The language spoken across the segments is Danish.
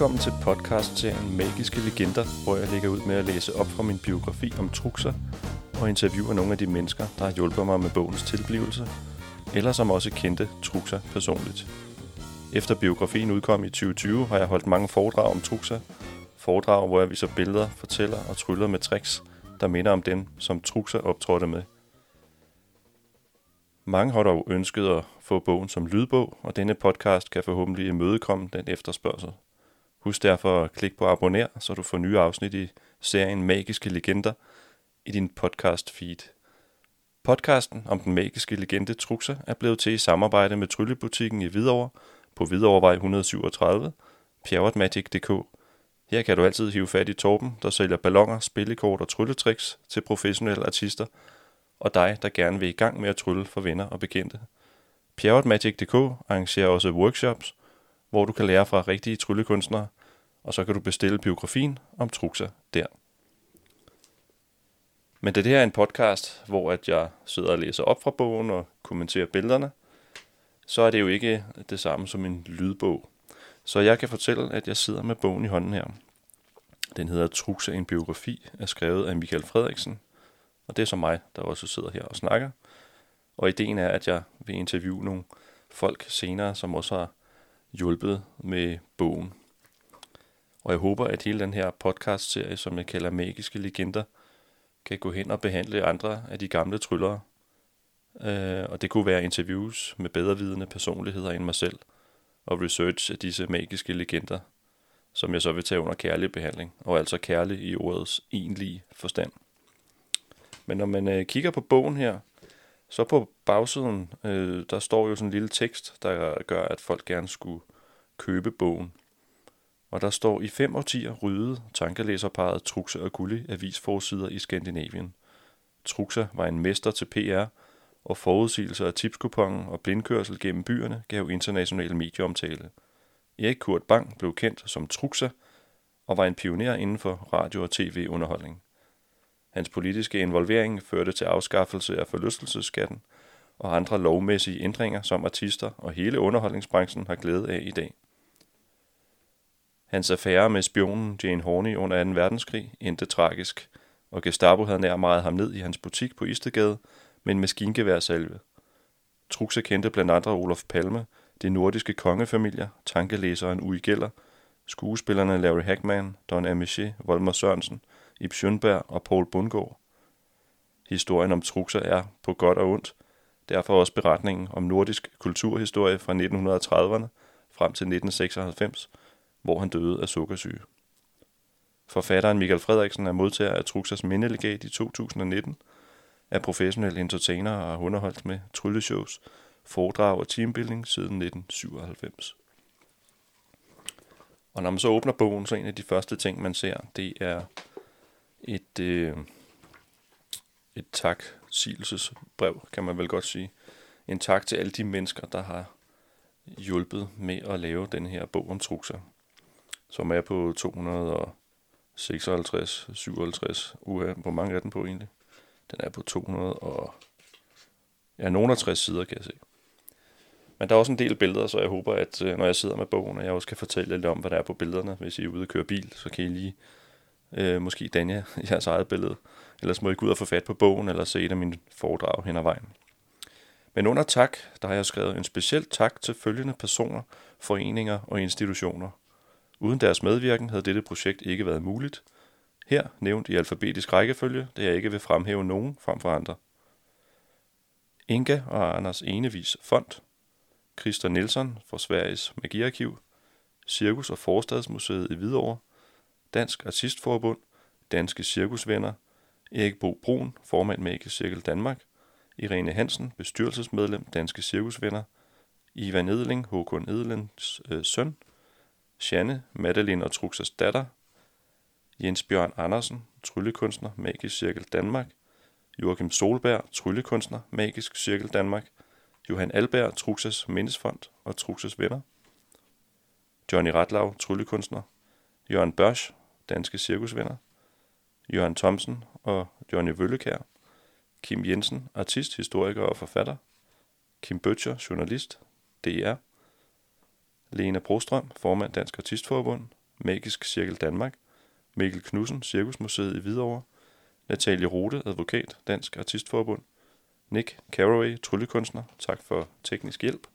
Velkommen til podcast-serien Magiske Legender, hvor jeg lægger ud med at læse op fra min biografi om trukser og interviewer nogle af de mennesker, der har hjulpet mig med bogens tilblivelse, eller som også kendte trukser personligt. Efter biografien udkom i 2020, har jeg holdt mange foredrag om trukser. Foredrag, hvor jeg viser billeder, fortæller og tryller med tricks, der minder om dem, som trukser optrådte med. Mange har dog ønsket at få bogen som lydbog, og denne podcast kan forhåbentlig imødekomme den efterspørgsel. Husk derfor at klikke på abonner, så du får nye afsnit i serien Magiske Legender i din podcast feed. Podcasten om den magiske legende Truxa er blevet til i samarbejde med Tryllebutikken i Hvidovre på Hvidovrevej 137, pjerretmagic.dk. Her kan du altid hive fat i Torben, der sælger ballonger, spillekort og trylletricks til professionelle artister, og dig, der gerne vil i gang med at trylle for venner og bekendte. Pjerretmagic.dk arrangerer også workshops, hvor du kan lære fra rigtige tryllekunstnere, og så kan du bestille biografien om Truxa der. Men det her er en podcast, hvor at jeg sidder og læser op fra bogen og kommenterer billederne, så er det jo ikke det samme som en lydbog. Så jeg kan fortælle, at jeg sidder med bogen i hånden her. Den hedder Truxa en biografi, er skrevet af Michael Frederiksen, og det er så mig, der også sidder her og snakker. Og ideen er, at jeg vil interviewe nogle folk senere, som også har hjulpet med bogen. Og jeg håber, at hele den her podcast-serie, som jeg kalder Magiske Legender, kan gå hen og behandle andre af de gamle tryllere. Øh, og det kunne være interviews med bedrevidende personligheder end mig selv, og research af disse magiske legender, som jeg så vil tage under kærlig behandling, og altså kærlig i ordets egentlige forstand. Men når man øh, kigger på bogen her, så på bagsiden, øh, der står jo sådan en lille tekst, der gør, at folk gerne skulle købe bogen. Og der står i fem årtier ryddede tankelæserparet Truxa og Gulli avisforsider i Skandinavien. Truxa var en mester til PR, og forudsigelser af tipskupongen og blindkørsel gennem byerne gav international medieomtale. Erik Kurt Bang blev kendt som Truxa og var en pioner inden for radio- og tv-underholdning. Hans politiske involvering førte til afskaffelse af forlystelsesskatten og andre lovmæssige ændringer, som artister og hele underholdningsbranchen har glæde af i dag. Hans affære med spionen Jane Horney under 2. verdenskrig endte tragisk, og Gestapo havde nær meget ham ned i hans butik på Istegade med en maskingeværsalve. Truxe kendte blandt andre Olof Palme, de nordiske kongefamilier, tankelæseren Ui Geller, skuespillerne Larry Hackman, Don Amiché, Volmer Sørensen, Ib Schønberg og Paul Bundgaard. Historien om trukser er, på godt og ondt, derfor også beretningen om nordisk kulturhistorie fra 1930'erne frem til 1996, hvor han døde af sukkersyge. Forfatteren Michael Frederiksen er modtager af Truxas mindelegat i 2019, er professionel entertainer og har underholdt med trylleshows, foredrag og teambuilding siden 1997. Og når man så åbner bogen, så en af de første ting, man ser, det er et, øh, et tak sigelsesbrev, kan man vel godt sige. En tak til alle de mennesker, der har hjulpet med at lave den her bog om trukser, som er på 256, 57 uha, Hvor mange er den på egentlig? Den er på 200 og... Ja, nogen 60 sider, kan jeg se. Men der er også en del billeder, så jeg håber, at øh, når jeg sidder med bogen, at jeg også kan fortælle lidt om, hvad der er på billederne. Hvis I er ude og køre bil, så kan I lige øh, måske danne jeres eget billede. Ellers må I gå ud og få fat på bogen, eller se et af mine foredrag hen ad vejen. Men under tak, der har jeg skrevet en speciel tak til følgende personer, foreninger og institutioner. Uden deres medvirken havde dette projekt ikke været muligt. Her nævnt i alfabetisk rækkefølge, det jeg ikke vil fremhæve nogen frem for andre. Inga og Anders Enevis Fond, Christer Nielsen fra Sveriges Magiarkiv, Cirkus- og Forstadsmuseet i Hvidovre, Dansk Artistforbund, Danske Cirkusvenner, Erik Bo Brun, formand Magisk Cirkel Danmark, Irene Hansen, bestyrelsesmedlem Danske Cirkusvenner, Ivan Edling, Håkon Edlens øh, søn, Janne, Madeline og Truxas datter, Jens Bjørn Andersen, tryllekunstner, Magisk Cirkel Danmark, Joachim Solberg, tryllekunstner, Magisk Cirkel Danmark, Johan Alberg, Truxas Mindesfond og Truxas Venner, Johnny Ratlav, tryllekunstner, Jørgen Børsch, Danske Cirkusvenner, Jørgen Thomsen og Johnny Vøllekær, Kim Jensen, artist, historiker og forfatter, Kim Bøtcher, journalist, DR, Lena Brostrøm, formand Dansk Artistforbund, Magisk Cirkel Danmark, Mikkel Knudsen, Cirkusmuseet i Hvidovre, Natalie Rode, advokat, Dansk Artistforbund, Nick Carraway, tryllekunstner, tak for teknisk hjælp,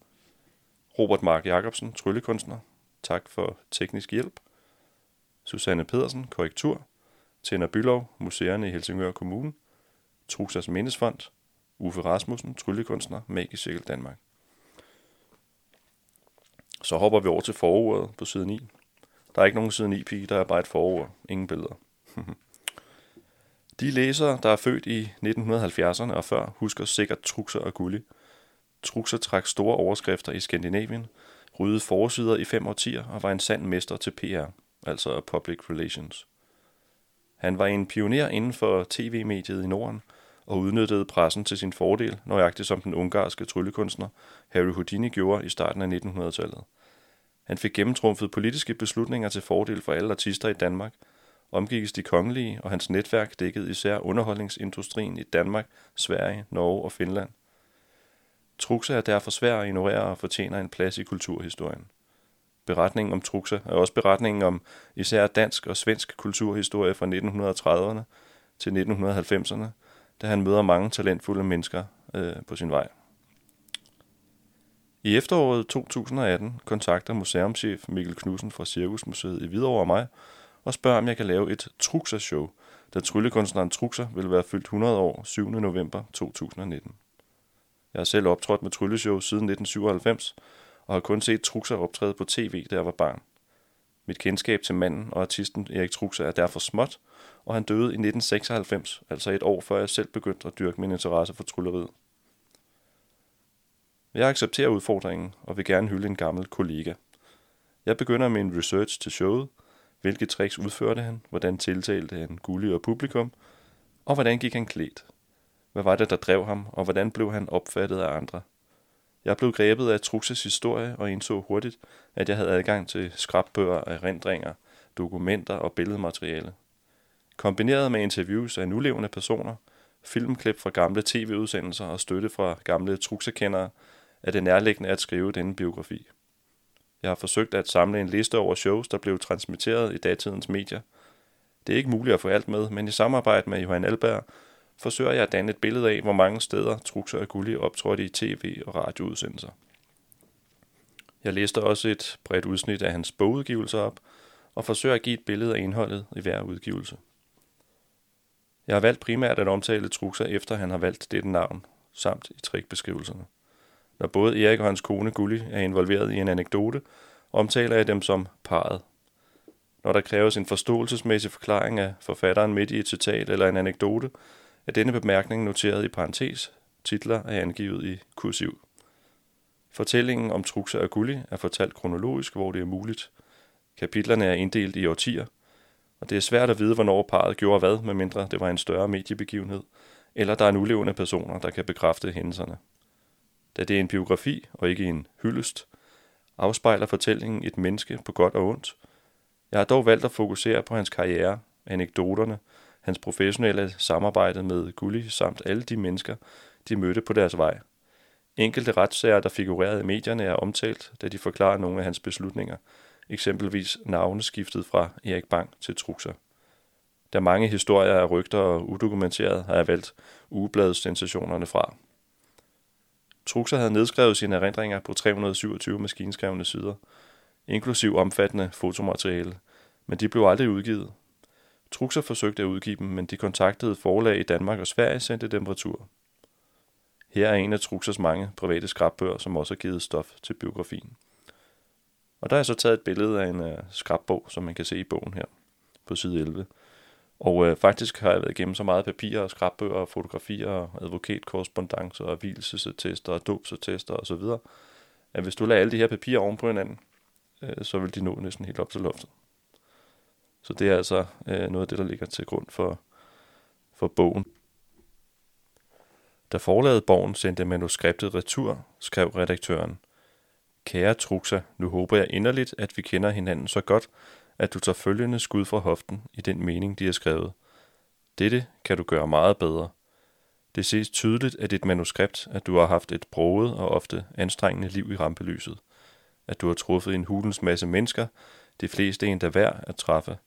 Robert Mark Jacobsen, tryllekunstner, tak for teknisk hjælp, Susanne Pedersen, korrektur, Tænder Bylov, Museerne i Helsingør Kommune, Truxas Mindesfond, Uffe Rasmussen, tryllekunstner, Magisk Cirkel Danmark. Så hopper vi over til forordet på side 9. Der er ikke nogen side 9 pige, der er bare et forord. Ingen billeder. De læsere, der er født i 1970'erne og før, husker sikkert Truxer og Gulli. Truxer trak store overskrifter i Skandinavien, ryddede forsider i fem årtier og var en sand mester til PR, altså Public Relations. Han var en pioner inden for tv-mediet i Norden og udnyttede pressen til sin fordel, nøjagtigt som den ungarske tryllekunstner Harry Houdini gjorde i starten af 1900-tallet. Han fik gennemtrumfet politiske beslutninger til fordel for alle artister i Danmark, omgikkes de kongelige, og hans netværk dækkede især underholdningsindustrien i Danmark, Sverige, Norge og Finland. Truxa er derfor svær at ignorere og fortjener en plads i kulturhistorien. Beretningen om Truxa er også beretningen om især dansk og svensk kulturhistorie fra 1930'erne til 1990'erne, da han møder mange talentfulde mennesker øh, på sin vej. I efteråret 2018 kontakter museumschef Mikkel Knudsen fra Cirkusmuseet i Hvidovre mig og spørger, om jeg kan lave et Truxa-show, da tryllekunstneren Truxa vil være fyldt 100 år 7. november 2019. Jeg har selv optrådt med trylleshow siden 1997, og har kun set Truxer optræde på tv, da jeg var barn. Mit kendskab til manden og artisten Erik Truxer er derfor småt, og han døde i 1996, altså et år før jeg selv begyndte at dyrke min interesse for trylleriet. Jeg accepterer udfordringen og vil gerne hylde en gammel kollega. Jeg begynder med en research til showet. Hvilke tricks udførte han? Hvordan tiltalte han gullig og publikum? Og hvordan gik han klædt? Hvad var det, der drev ham, og hvordan blev han opfattet af andre? Jeg blev grebet af Truxes historie og indså hurtigt, at jeg havde adgang til skrabbøger, erindringer, dokumenter og billedmateriale. Kombineret med interviews af nulevende personer, filmklip fra gamle tv-udsendelser og støtte fra gamle Truxekendere, er det nærliggende at skrive denne biografi. Jeg har forsøgt at samle en liste over shows, der blev transmitteret i datidens medier. Det er ikke muligt at få alt med, men i samarbejde med Johan Alberg forsøger jeg at danne et billede af, hvor mange steder Truxer og Gulli optrådte i tv- og radioudsendelser. Jeg læste også et bredt udsnit af hans bogudgivelser op, og forsøger at give et billede af indholdet i hver udgivelse. Jeg har valgt primært at omtale Truxer efter han har valgt dette navn, samt i trikbeskrivelserne. Når både Erik og hans kone Gulli er involveret i en anekdote, omtaler jeg dem som parret. Når der kræves en forståelsesmæssig forklaring af forfatteren midt i et citat eller en anekdote, er denne bemærkning noteret i parentes, titler er angivet i kursiv. Fortællingen om Truxa og Gulli er fortalt kronologisk, hvor det er muligt. Kapitlerne er inddelt i årtier, og det er svært at vide, hvornår parret gjorde hvad, medmindre det var en større mediebegivenhed, eller der er nulevende personer, der kan bekræfte hændelserne. Da det er en biografi og ikke en hyldest, afspejler fortællingen et menneske på godt og ondt. Jeg har dog valgt at fokusere på hans karriere, anekdoterne, hans professionelle samarbejde med Gulli samt alle de mennesker, de mødte på deres vej. Enkelte retssager, der figurerede i medierne, er omtalt, da de forklarer nogle af hans beslutninger, eksempelvis navneskiftet fra Erik Bang til Truxer. Da mange historier er rygter og udokumenteret, har jeg valgt ugebladssensationerne fra. Truxer havde nedskrevet sine erindringer på 327 maskinskrevne sider, inklusiv omfattende fotomateriale, men de blev aldrig udgivet. Truxer forsøgte at udgive dem, men de kontaktede forlag i Danmark og Sverige sendte dem retur. Her er en af Truxers mange private skrabbøger, som også har givet stof til biografien. Og der er så taget et billede af en øh, uh, skrabbog, som man kan se i bogen her på side 11. Og øh, faktisk har jeg været igennem så meget papir og skrabbøger og fotografier og advokatkorrespondancer og hvilesesattester og dobsattester osv., at hvis du lader alle de her papirer oven på hinanden, øh, så vil de nå næsten helt op til loftet. Så det er altså øh, noget af det, der ligger til grund for, for bogen. Da forlaget Borgen sendte manuskriptet retur, skrev redaktøren, Kære Truxa, nu håber jeg inderligt, at vi kender hinanden så godt, at du tager følgende skud fra hoften i den mening, de har skrevet. Dette kan du gøre meget bedre. Det ses tydeligt af dit manuskript, at du har haft et broget og ofte anstrengende liv i rampelyset. At du har truffet en hulens masse mennesker, De fleste endda værd at træffe,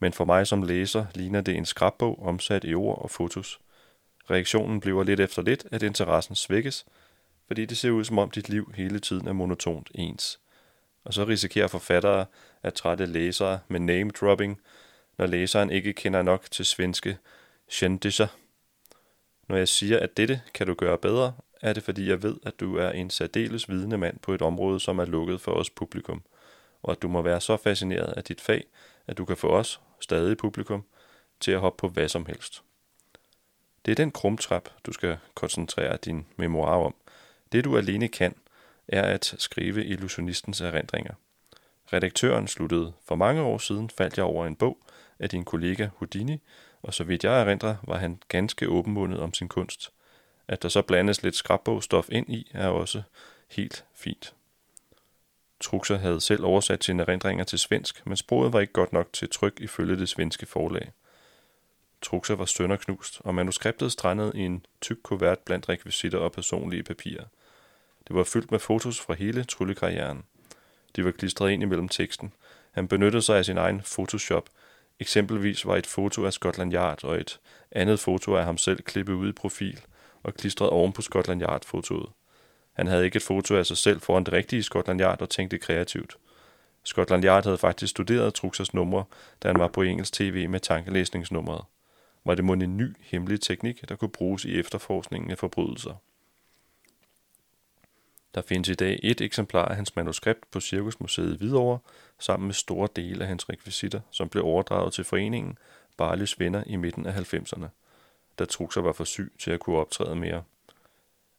men for mig som læser ligner det en skrabbog omsat i ord og fotos. Reaktionen bliver lidt efter lidt, at interessen svækkes, fordi det ser ud som om dit liv hele tiden er monotont ens. Og så risikerer forfattere at trætte læsere med name-dropping, når læseren ikke kender nok til svenske kendisser. Når jeg siger, at dette kan du gøre bedre, er det fordi jeg ved, at du er en særdeles vidende mand på et område, som er lukket for os publikum, og at du må være så fascineret af dit fag, at du kan få os, stadig publikum, til at hoppe på hvad som helst. Det er den krumtrap, du skal koncentrere din memoir om. Det du alene kan, er at skrive illusionistens erindringer. Redaktøren sluttede for mange år siden, faldt jeg over en bog af din kollega Houdini, og så vidt jeg erindrer, var han ganske åbenmundet om sin kunst. At der så blandes lidt skrabbogstof ind i, er også helt fint. Truxer havde selv oversat sine erindringer til svensk, men sproget var ikke godt nok til tryk ifølge det svenske forlag. Truxer var sønderknust, og manuskriptet strandede i en tyk kuvert blandt rekvisitter og personlige papirer. Det var fyldt med fotos fra hele tryllekarrieren. De var klistret ind imellem teksten. Han benyttede sig af sin egen Photoshop. Eksempelvis var et foto af Scotland Yard og et andet foto af ham selv klippet ud i profil og klistret oven på Scotland Yard-fotoet. Han havde ikke et foto af sig selv foran det rigtige Scotland Yard og tænkte kreativt. Scotland Yard havde faktisk studeret Truxers numre, da han var på engelsk tv med tankelæsningsnummeret. Var det måske en ny, hemmelig teknik, der kunne bruges i efterforskningen af forbrydelser? Der findes i dag et eksemplar af hans manuskript på Cirkusmuseet i Hvidovre, sammen med store dele af hans rekvisitter, som blev overdraget til foreningen Barlys Venner i midten af 90'erne, da Truxer var for syg til at kunne optræde mere.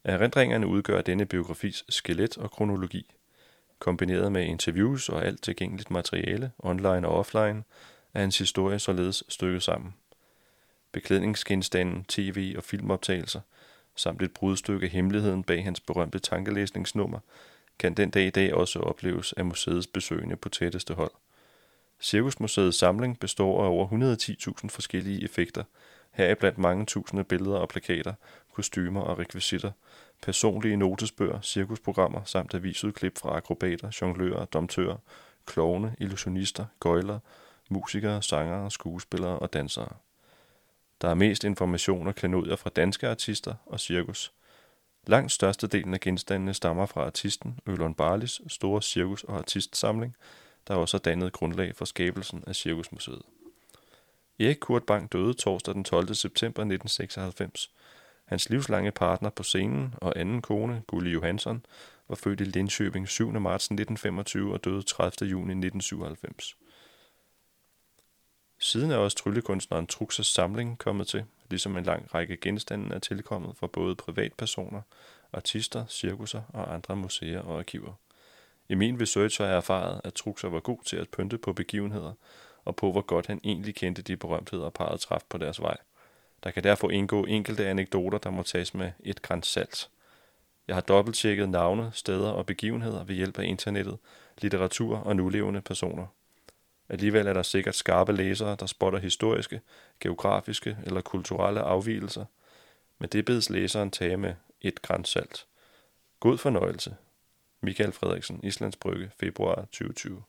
Erindringerne udgør denne biografis skelet og kronologi. Kombineret med interviews og alt tilgængeligt materiale, online og offline, er hans historie således stykket sammen. Beklædningsgenstanden, tv- og filmoptagelser, samt et brudstykke af hemmeligheden bag hans berømte tankelæsningsnummer, kan den dag i dag også opleves af museets besøgende på tætteste hold. Cirkusmuseets samling består af over 110.000 forskellige effekter, heriblandt mange tusinde billeder og plakater, kostymer og rekvisitter, personlige notesbøger, cirkusprogrammer samt avisudklip fra akrobater, jonglører, domtører, klovne, illusionister, gøjler, musikere, sangere, skuespillere og dansere. Der er mest information og klenodier fra danske artister og cirkus. Langt størstedelen af genstandene stammer fra artisten Ølon Barlis store cirkus- og artistsamling, der også har dannet grundlag for skabelsen af Cirkusmuseet. Erik Kurt Bang døde torsdag den 12. september 1996. Hans livslange partner på scenen og anden kone, Gulli Johansson, var født i Linköping 7. marts 1925 og døde 30. juni 1997. Siden er også tryllekunstneren Truxas samling kommet til, ligesom en lang række genstande er tilkommet fra både privatpersoner, artister, cirkusser og andre museer og arkiver. I min research har jeg erfaret, at Truxer var god til at pynte på begivenheder, og på hvor godt han egentlig kendte de berømtheder, parret traf på deres vej. Der kan derfor indgå enkelte anekdoter, der må tages med et græns salt. Jeg har dobbelttjekket navne, steder og begivenheder ved hjælp af internettet, litteratur og nulevende personer. Alligevel er der sikkert skarpe læsere, der spotter historiske, geografiske eller kulturelle afvielser, men det bedes læseren tage med et græns salt. God fornøjelse. Michael Frederiksen, Islands Brygge, februar 2020.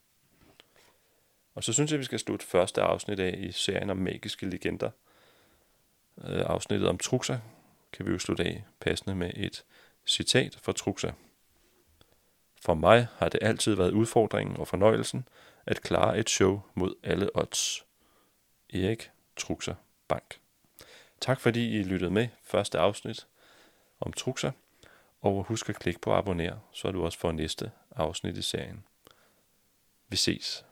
Og så synes jeg, vi skal slutte første afsnit af i serien om magiske legender. Øh, afsnittet om Truxa kan vi jo slutte af passende med et citat fra Truxa. For mig har det altid været udfordringen og fornøjelsen at klare et show mod alle odds. Erik Truxa Bank. Tak fordi I lyttede med første afsnit om Truxa, og husk at klikke på abonner, så du også får næste afsnit i serien. Vi ses.